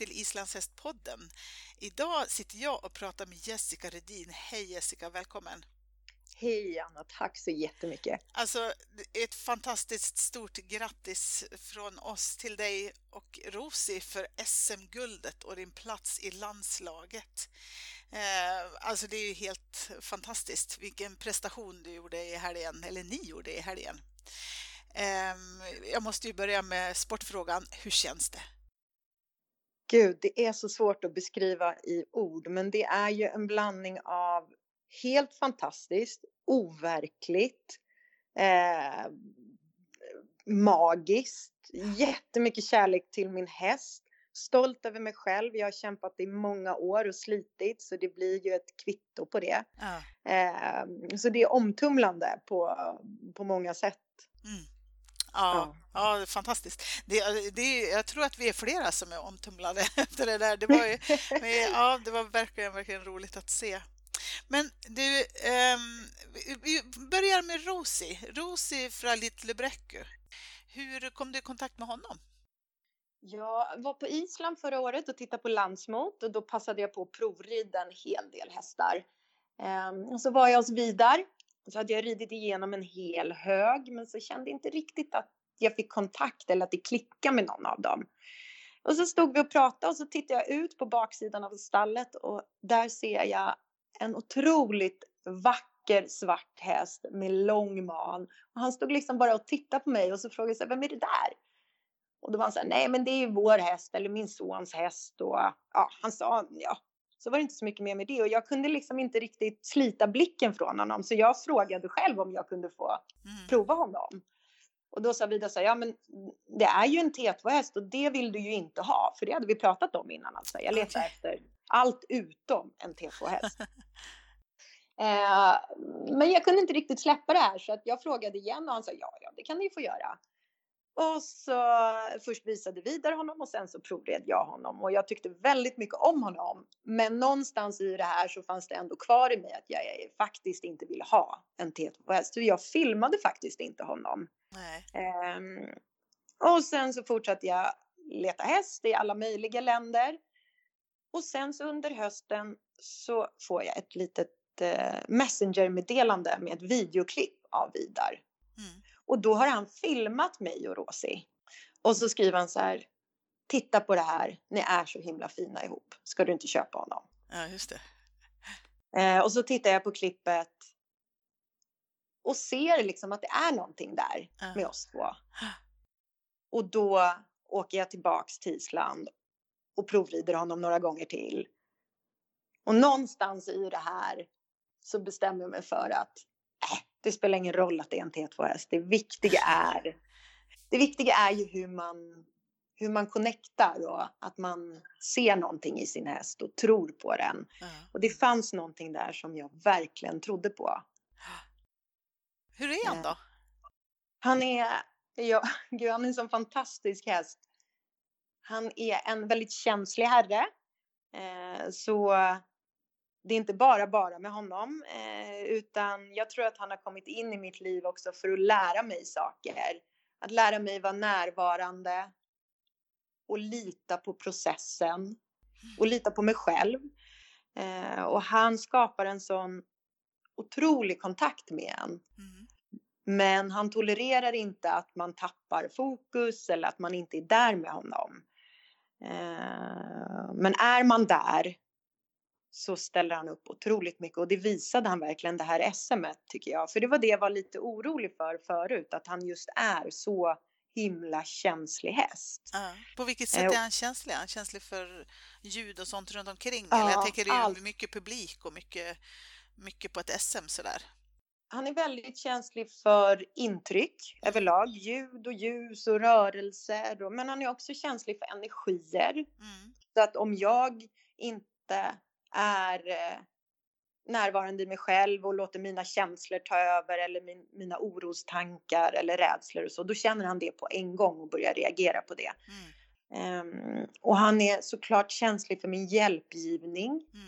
till Islandshästpodden. Idag sitter jag och pratar med Jessica Redin. Hej Jessica, välkommen! Hej Anna, tack så jättemycket! Alltså, ett fantastiskt stort grattis från oss till dig och Rosi för SM-guldet och din plats i landslaget. Eh, alltså det är ju helt fantastiskt vilken prestation du gjorde i helgen, eller ni gjorde i helgen. Ehm, jag måste ju börja med sportfrågan. Hur känns det? Gud, det är så svårt att beskriva i ord, men det är ju en blandning av helt fantastiskt, overkligt, eh, magiskt, jättemycket kärlek till min häst, stolt över mig själv. Jag har kämpat i många år och slitit så det blir ju ett kvitto på det. Ja. Eh, så det är omtumlande på, på många sätt. Mm. Ja, ja. ja fantastiskt. Det, det, jag tror att vi är flera som är omtumlade efter det där. Det var, ju, ja, det var verkligen, verkligen roligt att se. Men du, um, vi börjar med Rosi. Rosi från Little Bräcku. Hur kom du i kontakt med honom? Jag var på Island förra året och tittade på landsmot och då passade jag på att provrida en hel del hästar. Um, och så var jag hos Vidar så hade jag ridit igenom en hel hög men så kände jag inte riktigt att jag fick kontakt eller att det klickade med någon av dem. Och så stod vi och pratade och så tittade jag ut på baksidan av stallet och där ser jag en otroligt vacker svart häst med lång man. Och han stod liksom bara och tittade på mig och så frågade jag vem är det där? Och då var han så här, nej men det är vår häst eller min sons häst och ja, han sa ja, så var det inte så mycket mer med det och jag kunde liksom inte riktigt slita blicken från honom så jag frågade själv om jag kunde få mm. prova honom. Och då sa Vida så här, ja men det är ju en T2-häst och det vill du ju inte ha för det hade vi pratat om innan alltså. Jag letar efter allt utom en T2-häst. eh, men jag kunde inte riktigt släppa det här så att jag frågade igen och han sa ja, ja det kan ni få göra. Och så först visade Vidar honom och sen så provred jag honom och jag tyckte väldigt mycket om honom. Men någonstans i det här så fanns det ändå kvar i mig att jag faktiskt inte ville ha en T2-häst. Så jag filmade faktiskt inte honom. Um, och sen så fortsatte jag leta häst i alla möjliga länder. Och sen så under hösten så får jag ett litet uh, messenger-meddelande med ett videoklipp av Vidar. Mm. Och då har han filmat mig och Rosi. Och så skriver han så här. Titta på det här. Ni är så himla fina ihop. Ska du inte köpa honom? Ja, just det. Eh, och så tittar jag på klippet. Och ser liksom att det är någonting där ja. med oss två. Och då åker jag tillbaks till Island och provrider honom några gånger till. Och någonstans i det här så bestämmer jag mig för att det spelar ingen roll att det är en T2-häst. Det viktiga är, det viktiga är ju hur man, hur man connectar och att man ser någonting i sin häst och tror på den. Mm. Och det fanns någonting där som jag verkligen trodde på. Hur är han då? Han är, ja, gud, han är en sån fantastisk häst. Han är en väldigt känslig herre. Eh, så det är inte bara bara med honom, eh, utan jag tror att han har kommit in i mitt liv också för att lära mig saker. Att lära mig vara närvarande och lita på processen och lita på mig själv. Eh, och han skapar en sån otrolig kontakt med en. Mm. Men han tolererar inte att man tappar fokus eller att man inte är där med honom. Eh, men är man där så ställer han upp otroligt mycket och det visade han verkligen det här SMet tycker jag. För det var det jag var lite orolig för förut, att han just är så himla känslig häst. Ja. På vilket sätt är han känslig? Är han känslig för ljud och sånt runt omkring? Ja, Eller jag tänker det är mycket publik och mycket, mycket på ett SM sådär. Han är väldigt känslig för intryck överlag, ljud och ljus och rörelser. Men han är också känslig för energier. Mm. Så att om jag inte är eh, närvarande i mig själv och låter mina känslor ta över eller min, mina orostankar eller rädslor och så, då känner han det på en gång och börjar reagera på det. Mm. Um, och han är såklart känslig för min hjälpgivning. Mm.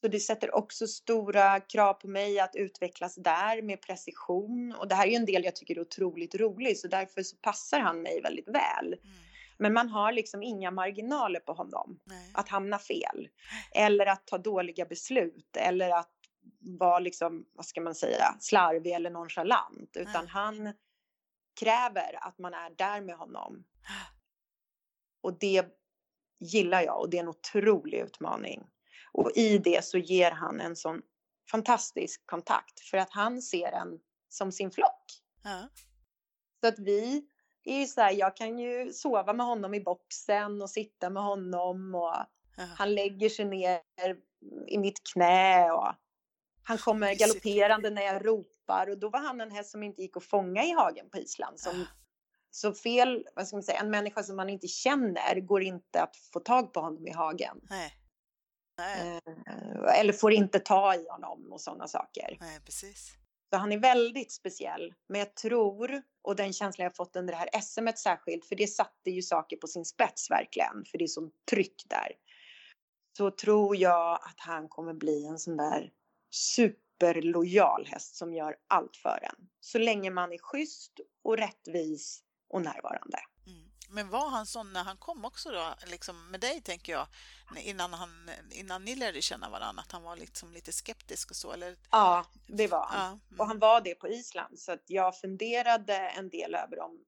Så det sätter också stora krav på mig att utvecklas där med precision. Och det här är ju en del jag tycker är otroligt rolig så därför så passar han mig väldigt väl. Mm. Men man har liksom inga marginaler på honom Nej. att hamna fel eller att ta dåliga beslut eller att vara liksom, vad ska man säga, slarvig eller nonchalant utan Nej. han kräver att man är där med honom. Och det gillar jag och det är en otrolig utmaning. Och i det så ger han en sån fantastisk kontakt för att han ser en som sin flock. Ja. Så att vi är ju så här, jag kan ju sova med honom i boxen och sitta med honom och Ja. han lägger sig ner i mitt knä och han kommer galopperande när jag ropar och då var han en häst som inte gick att fånga i hagen på Island. Som, Ah. så fel, vad ska man säga, en människa som man inte känner går inte att få tag på honom i hagen. Nej. Nej. Eh, eller får inte ta i honom och sådana saker. Nej, precis. Så han är väldigt speciell. Men jag tror, och den känslan jag fått under det här SMet särskilt, för det satte ju saker på sin spets verkligen, för det är sånt tryck där. Så tror jag att han kommer bli en sån där superlojal häst som gör allt för en. Så länge man är schysst och rättvis och närvarande. Men var han sån när han kom också då, liksom med dig tänker jag, innan, han, innan ni lärde känna varandra, att han var liksom lite skeptisk och så? Eller? Ja, det var han. Ja. mm. Och han var det på Island, så att jag funderade en del över om,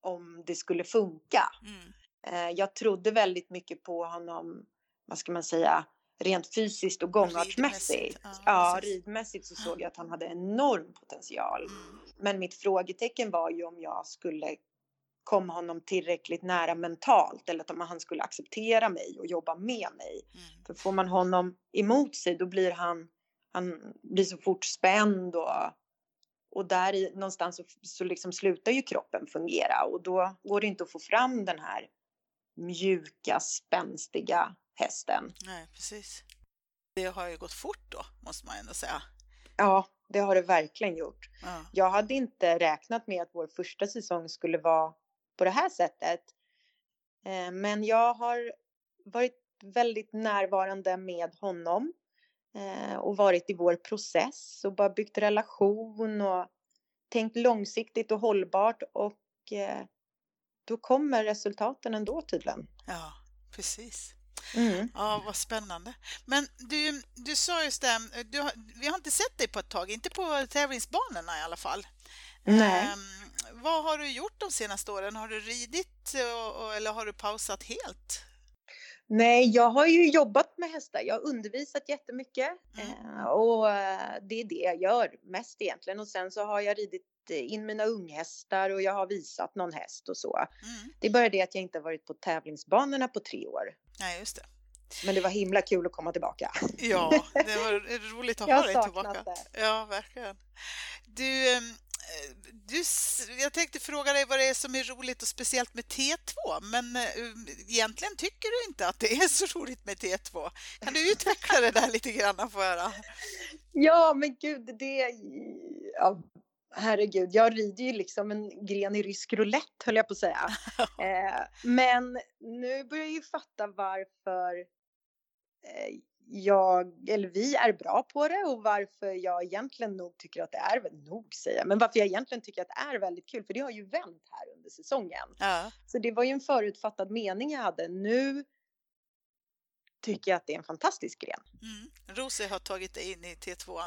om det skulle funka. Mm. Eh, Jag trodde väldigt mycket på honom, vad ska man säga, rent fysiskt och gångartsmässigt. Ja, Ja, ridmässigt så såg jag att han hade enorm potential. Mm. Men mitt frågetecken var ju om jag skulle komma honom tillräckligt nära mentalt eller att om han skulle acceptera mig och jobba med mig. Mm. För får man honom emot sig då blir han, han blir så fort spänd och, och där i, någonstans så, så liksom slutar ju kroppen fungera och då går det inte att få fram den här mjuka, spänstiga hästen. Nej, precis. Det har ju gått fort då, måste man ändå säga. Ja, det har det verkligen gjort. Ja. Jag hade inte räknat med att vår första säsong skulle vara på det här sättet. Eh, Men jag har varit väldigt närvarande med honom eh, och varit i vår process och bara byggt relation och tänkt långsiktigt och hållbart och eh, då kommer resultaten ändå tydligen. ja, precis. Mm. Ja, vad spännande. Men du, du sa just det, du vi har inte sett dig på ett tag, inte på tävlingsbanorna i alla fall. Nej. Ehm, vad har du gjort de senaste åren? Har du ridit och, och, eller har du pausat helt? Nej, jag har ju jobbat med hästar. Jag har undervisat jättemycket Mm. eh, och eh, det är det jag gör mest egentligen. Och sen så har jag ridit eh, in mina unghästar och jag har visat någon häst och så. Mm. Det är bara det att jag inte varit på tävlingsbanorna på tre år. Nej, just det. Men det var himla kul att komma tillbaka. Ja, det var roligt att ha dig tillbaka. det. Ja, verkligen. Du, ehm, eh, du, s- jag tänkte fråga dig vad det är som är roligt och speciellt med T2, men eh, egentligen tycker du inte att det är så roligt med T2. Kan du utveckla det där lite grann få höra? Ja, men gud, det... Ja, herregud, jag rider ju liksom en gren i rysk roulette höll jag på att säga. Eh, men nu börjar jag ju fatta varför eh, jag, eller vi är bra på det och varför jag egentligen nog tycker att det är, nog säger men varför jag egentligen tycker att det är väldigt kul för det har ju vänt här under säsongen. Ja, Så det var ju en förutfattad mening jag hade. Nu tycker jag att det är en fantastisk gren. mm. Rosie har tagit dig in i T2.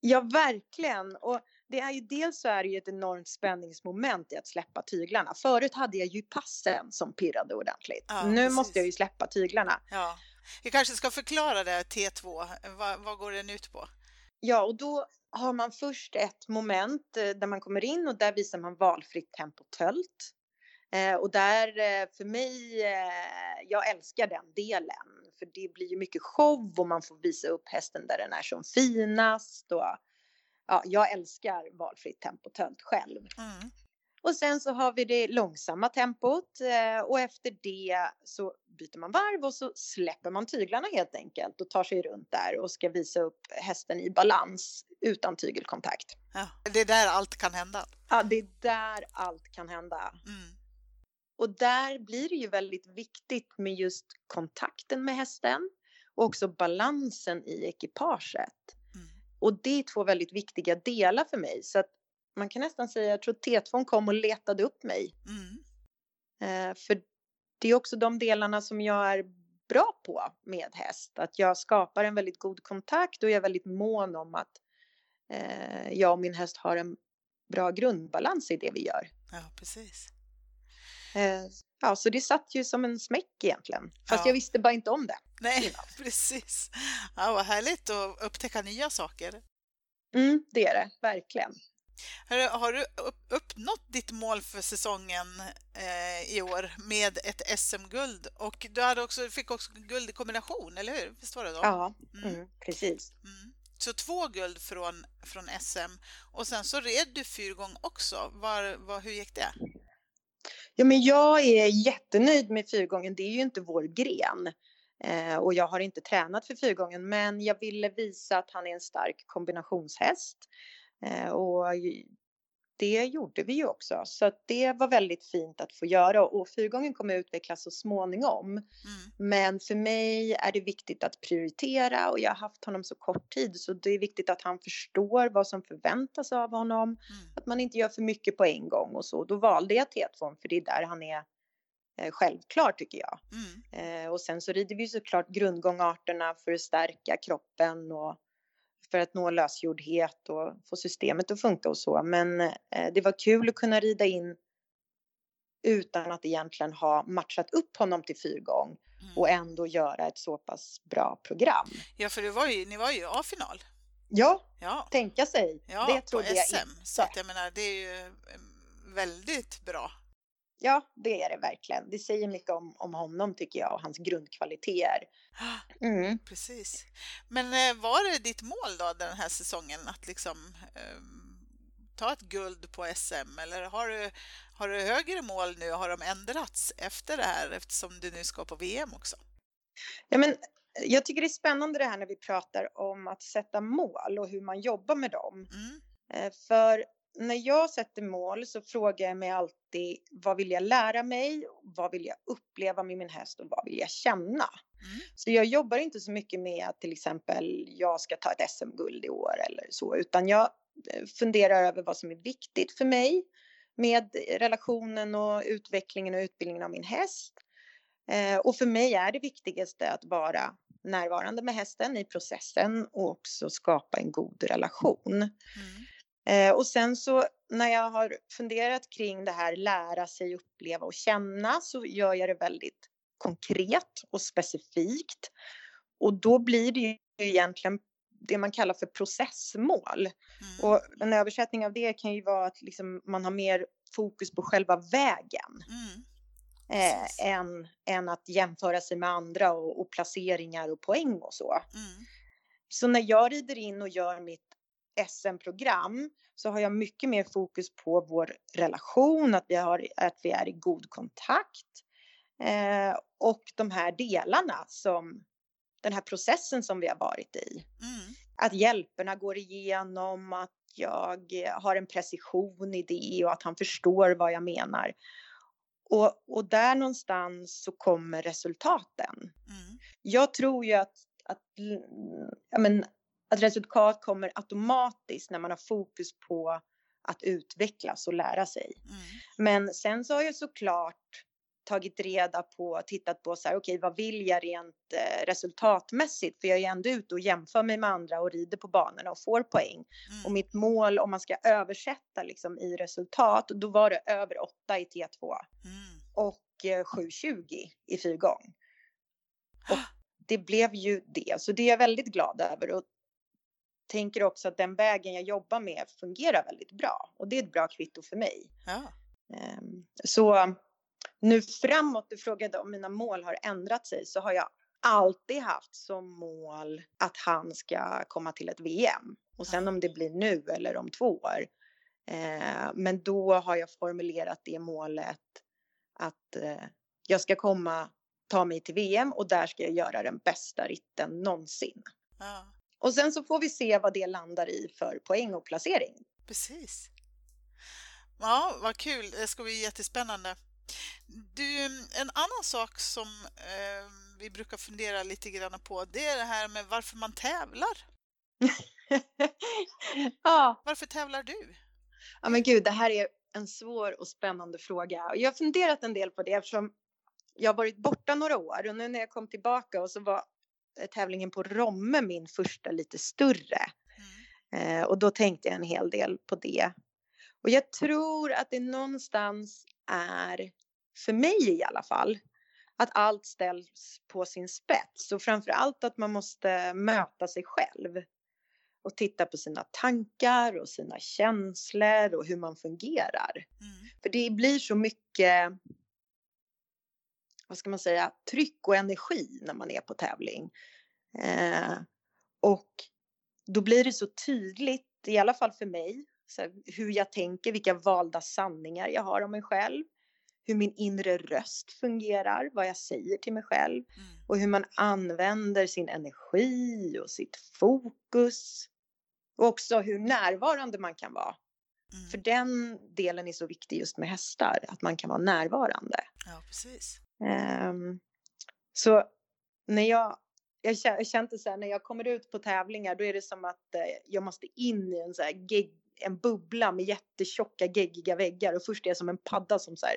Ja, verkligen. Och det är ju dels så är det ju ett enormt spänningsmoment i att släppa tyglarna. Förut hade jag ju passen som pirrade ordentligt. Ja, nu precis. måste jag ju släppa tyglarna. Ja. Vi kanske ska förklara det, T2. Vad, vad går den ut på? Ja, och då har man först ett moment eh, där man kommer in och där visar man valfritt tempo tölt. Eh, och där eh, för mig, jag älskar den delen för det blir ju mycket show och man får visa upp hästen där den är som finast och ja, jag älskar valfritt tempo tölt själv. Mm. Och sen så har vi det långsamma tempot eh, och efter det så byter man varv och så släpper man tyglarna helt enkelt och tar sig runt där och ska visa upp hästen i balans utan tygelkontakt. Ja. Det är där allt kan hända. Ja, det är där allt kan hända. Mm. Och där blir det ju väldigt viktigt med just kontakten med hästen och också balansen i ekipaget. Mm. Och det är två väldigt viktiga delar för mig så att man kan nästan säga, jag tror T2 kom och letade upp mig Mm. Eh, för det är också de delarna som jag är bra på med häst. Att jag skapar en väldigt god kontakt och jag är väldigt mån om att eh, jag och min häst har en bra grundbalans i det vi gör. Ja, precis. Eh, ja, så det satt ju som en smäck egentligen. Fast ja. jag visste bara inte om det. Nej, precis. Ja, vad härligt att upptäcka nya saker. Mm, det är det, verkligen. Har, du uppnått ditt mål för säsongen eh, i år med ett SM-guld? Och du hade också, fick också guld i kombination, eller hur? Visst var det då? Ja, mm. Mm, precis. Mm. Så två guld från, från SM och sen så red du fyrgång också. Var, var, hur gick det? Ja, men jag är jättenöjd med fyrgången. Det är ju inte vår gren. Eh, och jag har inte tränat för fyrgången men jag ville visa att han är en stark kombinationshäst. Eh, och det gjorde vi ju också, så det var väldigt fint att få göra och fyrgången kommer utvecklas så småningom. Mm. Men för mig är det viktigt att prioritera och jag har haft honom så kort tid så det är viktigt att han förstår vad som förväntas av honom. Mm. Att man inte gör för mycket på en gång och så. Då valde jag T2 för det är där han är eh, självklar tycker jag. Mm. Eh, och sen så rider vi såklart grundgångarterna för att stärka kroppen och för att nå lösgjordhet och få systemet att funka och så. Men eh, det var kul att kunna rida in utan att egentligen ha matchat upp honom till fyrgång mm. och ändå göra ett så pass bra program. Ja, för var ju, ni var ju A-final. Ja, ja, tänka sig. Ja, det trodde på jag SM. Inte. Så att jag menar, det är ju eh, väldigt bra. Ja, det är det verkligen. Det säger mycket om, om honom tycker jag och hans grundkvaliteter. Mm. Precis. Men eh, var det ditt mål då den här säsongen att liksom eh, ta ett guld på SM eller har du, har du högre mål nu? Har de ändrats efter det här eftersom du nu ska på VM också? Ja, men jag tycker det är spännande det här när vi pratar om att sätta mål och hur man jobbar med dem. Mm. Eh, för när jag sätter mål så frågar jag mig alltid vad vill jag lära mig? Vad vill jag uppleva med min häst och vad vill jag känna? Mm. Så jag jobbar inte så mycket med att till exempel jag ska ta ett SM-guld i år eller så, utan jag eh, funderar över vad som är viktigt för mig med relationen och utvecklingen och utbildningen av min häst. Eh, och för mig är det viktigaste att vara närvarande med hästen i processen och också skapa en god relation. Mm. Eh, och sen så när jag har funderat kring det här lära sig, uppleva och känna så gör jag det väldigt konkret och specifikt. Och då blir det ju egentligen det man kallar för processmål. Mm. Och en översättning av det kan ju vara att liksom man har mer fokus på själva vägen. Mm. Eh, än, än att jämföra sig med andra och, och placeringar och poäng och så. Mm. Så när jag rider in och gör mitt SM-program så har jag mycket mer fokus på vår relation, att vi, har, att vi är i god kontakt eh, och de här delarna som den här processen som vi har varit i. Mm. Att hjälperna går igenom, att jag har en precision i det och att han förstår vad jag menar. Och, och där någonstans så kommer resultaten. Mm. Jag tror ju att, att ja men, att resultat kommer automatiskt när man har fokus på att utvecklas och lära sig. Mm. Men sen så har jag såklart tagit reda på, tittat på så här, okej, okay, vad vill jag rent eh, resultatmässigt? För jag är ändå ute och jämför mig med andra och rider på banorna och får poäng. Mm. Och mitt mål om man ska översätta liksom i resultat, då var det över 8 i T2 mm. och eh, 7,20 i fyrgång. Och det blev ju det, så det är jag väldigt glad över. Och tänker också att den vägen jag jobbar med fungerar väldigt bra och det är ett bra kvitto för mig. Ja. Ehm, så nu framåt, du frågade om mina mål har ändrat sig, så har jag alltid haft som mål att han ska komma till ett VM. Och sen om det blir nu eller om två år. Eh, men då har jag formulerat det målet att eh, jag ska komma, ta mig till VM och där ska jag göra den bästa ritten någonsin. Ja. Och sen så får vi se vad det landar i för poäng och placering. Precis. Ja, vad kul. Det ska bli jättespännande. Du, en annan sak som eh, vi brukar fundera lite grann på, det är det här med varför man tävlar. ja. Varför tävlar du? Ja, men gud, det här är en svår och spännande fråga. Jag har funderat en del på det eftersom jag har varit borta några år och nu när jag kom tillbaka och så var tävlingen på Romme min första lite större. Mm. Eh, och då tänkte jag en hel del på det. Och jag tror att det någonstans är, för mig i alla fall, att allt ställs på sin spets och framför allt att man måste möta sig själv och titta på sina tankar och sina känslor och hur man fungerar. Mm. För det blir så mycket, vad ska man säga, tryck och energi när man är på tävling. Eh, och då blir det så tydligt, i alla fall för mig, här, hur jag tänker, vilka valda sanningar jag har om mig själv hur min inre röst fungerar, vad jag säger till mig själv mm. och hur man använder sin energi och sitt fokus. Och också hur närvarande man kan vara. Mm. För den delen är så viktig just med hästar, att man kan vara närvarande. Ja, precis. Um, så när jag, jag kände så här, när jag kommer ut på tävlingar, då är det som att eh, jag måste in i en, så här, gegg... en bubbla med jättetjocka geggiga väggar och först är jag som en padda som så här,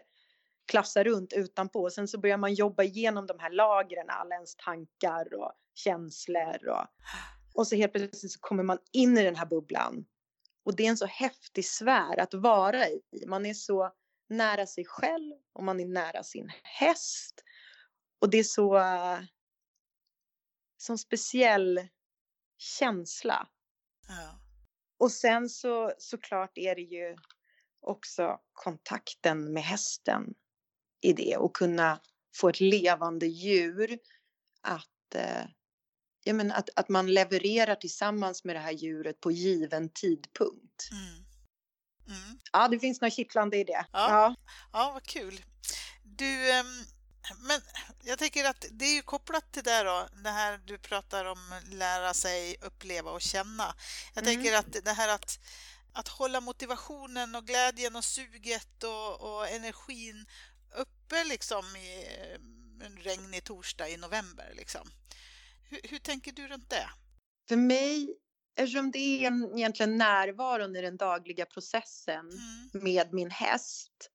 klafsar runt utanpå. Och sen så börjar man jobba igenom de här lagren, alla ens tankar och känslor. Och, och så helt plötsligt så kommer man in i den här bubblan. Och det är en så häftig sfär att vara i. Man är så nära sig själv och man är nära sin häst. Och det är så... Uh, som speciell känsla. Ja. Och sen så såklart är det ju också kontakten med hästen i det och kunna få ett levande djur att, eh, ja, men att, att man levererar tillsammans med det här djuret på given tidpunkt. Mm. Mm. Ja, det finns något kittlande i det. Ja, ja. ja vad kul. Du, ehm, men jag tänker att det är ju kopplat till det då, det här du pratar om lära sig uppleva och känna. Jag mm. tänker att det här att att hålla motivationen och glädjen och suget och, och energin uppe liksom i eh, en regnig torsdag i november. Liksom. Hur, hur, tänker du runt det? För mig, eftersom det är egentligen närvaron i den dagliga processen mm. med min häst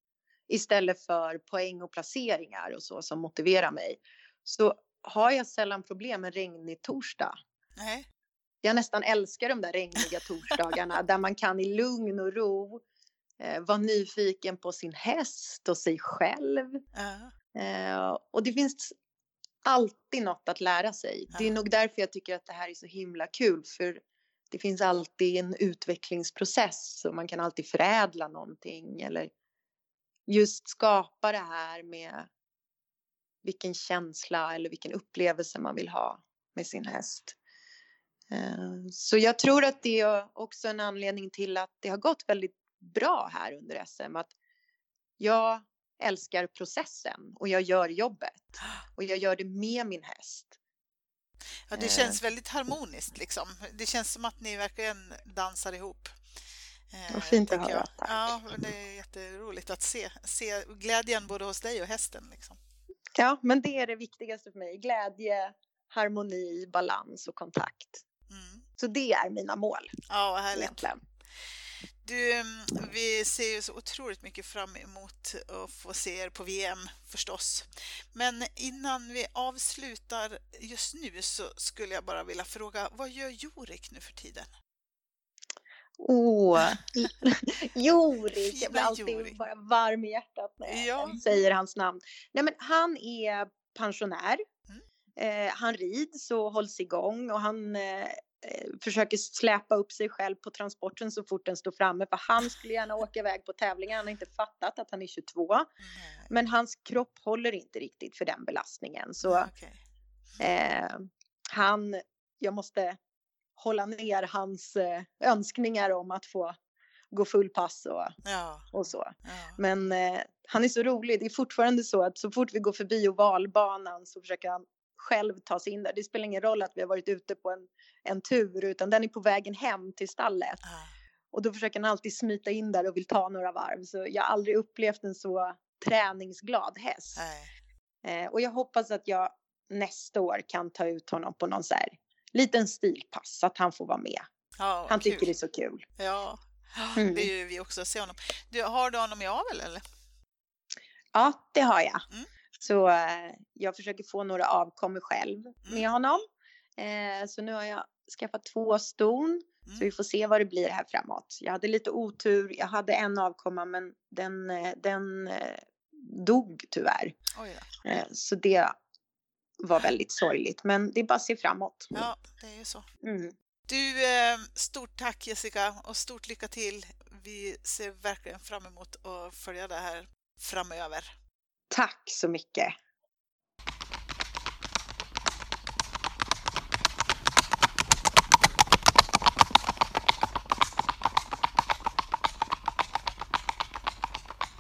istället för poäng och placeringar och så som motiverar mig så har jag sällan problem med regnig torsdag. Nej. Jag nästan älskar de där regniga torsdagarna där man kan i lugn och ro eh, vara nyfiken på sin häst och sig själv. Uh. Eh, och det finns alltid något att lära sig. Uh. Det är nog därför jag tycker att det här är så himla kul för det finns alltid en utvecklingsprocess och man kan alltid förädla någonting eller just skapa det här med vilken känsla eller vilken upplevelse man vill ha med sin häst. Eh, så jag tror att det är också en anledning till att det har gått väldigt bra här under SM. Att jag älskar processen och jag gör jobbet och jag gör det med min häst. Ja, det känns eh. väldigt harmoniskt liksom. Det känns som att ni verkligen dansar ihop. Vad fint att höra, tack. Ja, det är jätteroligt att se, se glädjen både hos dig och hästen. Liksom. Ja, men det är det viktigaste för mig. Glädje, harmoni, balans och kontakt. Mm. Så det är mina mål. Ja, vad härligt. Egentligen. Du, vi ser ju så otroligt mycket fram emot att få se er på VM förstås. Men innan vi avslutar just nu så skulle jag bara vilja fråga, vad gör Jorik nu för tiden? Åh, oh, Jorik! Jag blir alltid bara varm i hjärtat när jag ja. säger hans namn. Nej, men han är pensionär. Mm. Eh, han rids och hålls igång och han Eh, försöker släpa upp sig själv på transporten så fort den står framme för han skulle gärna åka iväg på tävlingar. Han har inte fattat att han är 22. Mm. Men hans kropp håller inte riktigt för den belastningen så okay. eh, han, jag måste hålla ner hans eh, önskningar om att få gå full pass och, ja. och så. Ja. Men eh, han är så rolig. Det är fortfarande så att så fort vi går förbi ovalbanan så försöker han själv ta sig in där. Det spelar ingen roll att vi har varit ute på en, en tur utan den är på vägen hem till stallet. Ah. Och då försöker han alltid smita in där och vill ta några varv. Så jag har aldrig upplevt en så träningsglad häst. Eh, och jag hoppas att jag nästa år kan ta ut honom på någon så här liten stilpass så att han får vara med. Ja, han kul. tycker det är så kul. Ja, mm. det är ju vi också se honom. Du, har du honom i avel eller? Ja, det har jag. Mm. Så eh, jag försöker få några avkommor själv med Mm. honom. Eh, så nu har jag skaffat två ston. Så Mm. vi får se vad det blir här framåt. Jag hade lite otur. Jag hade en avkomma men den, eh, den dog tyvärr. Oj då. Så det var väldigt sorgligt. Men det är bara att se framåt. Ja, det är ju så. Mm. Du, stort tack Jessica och stort lycka till. Vi ser verkligen fram emot att följa det här framöver. Tack så mycket.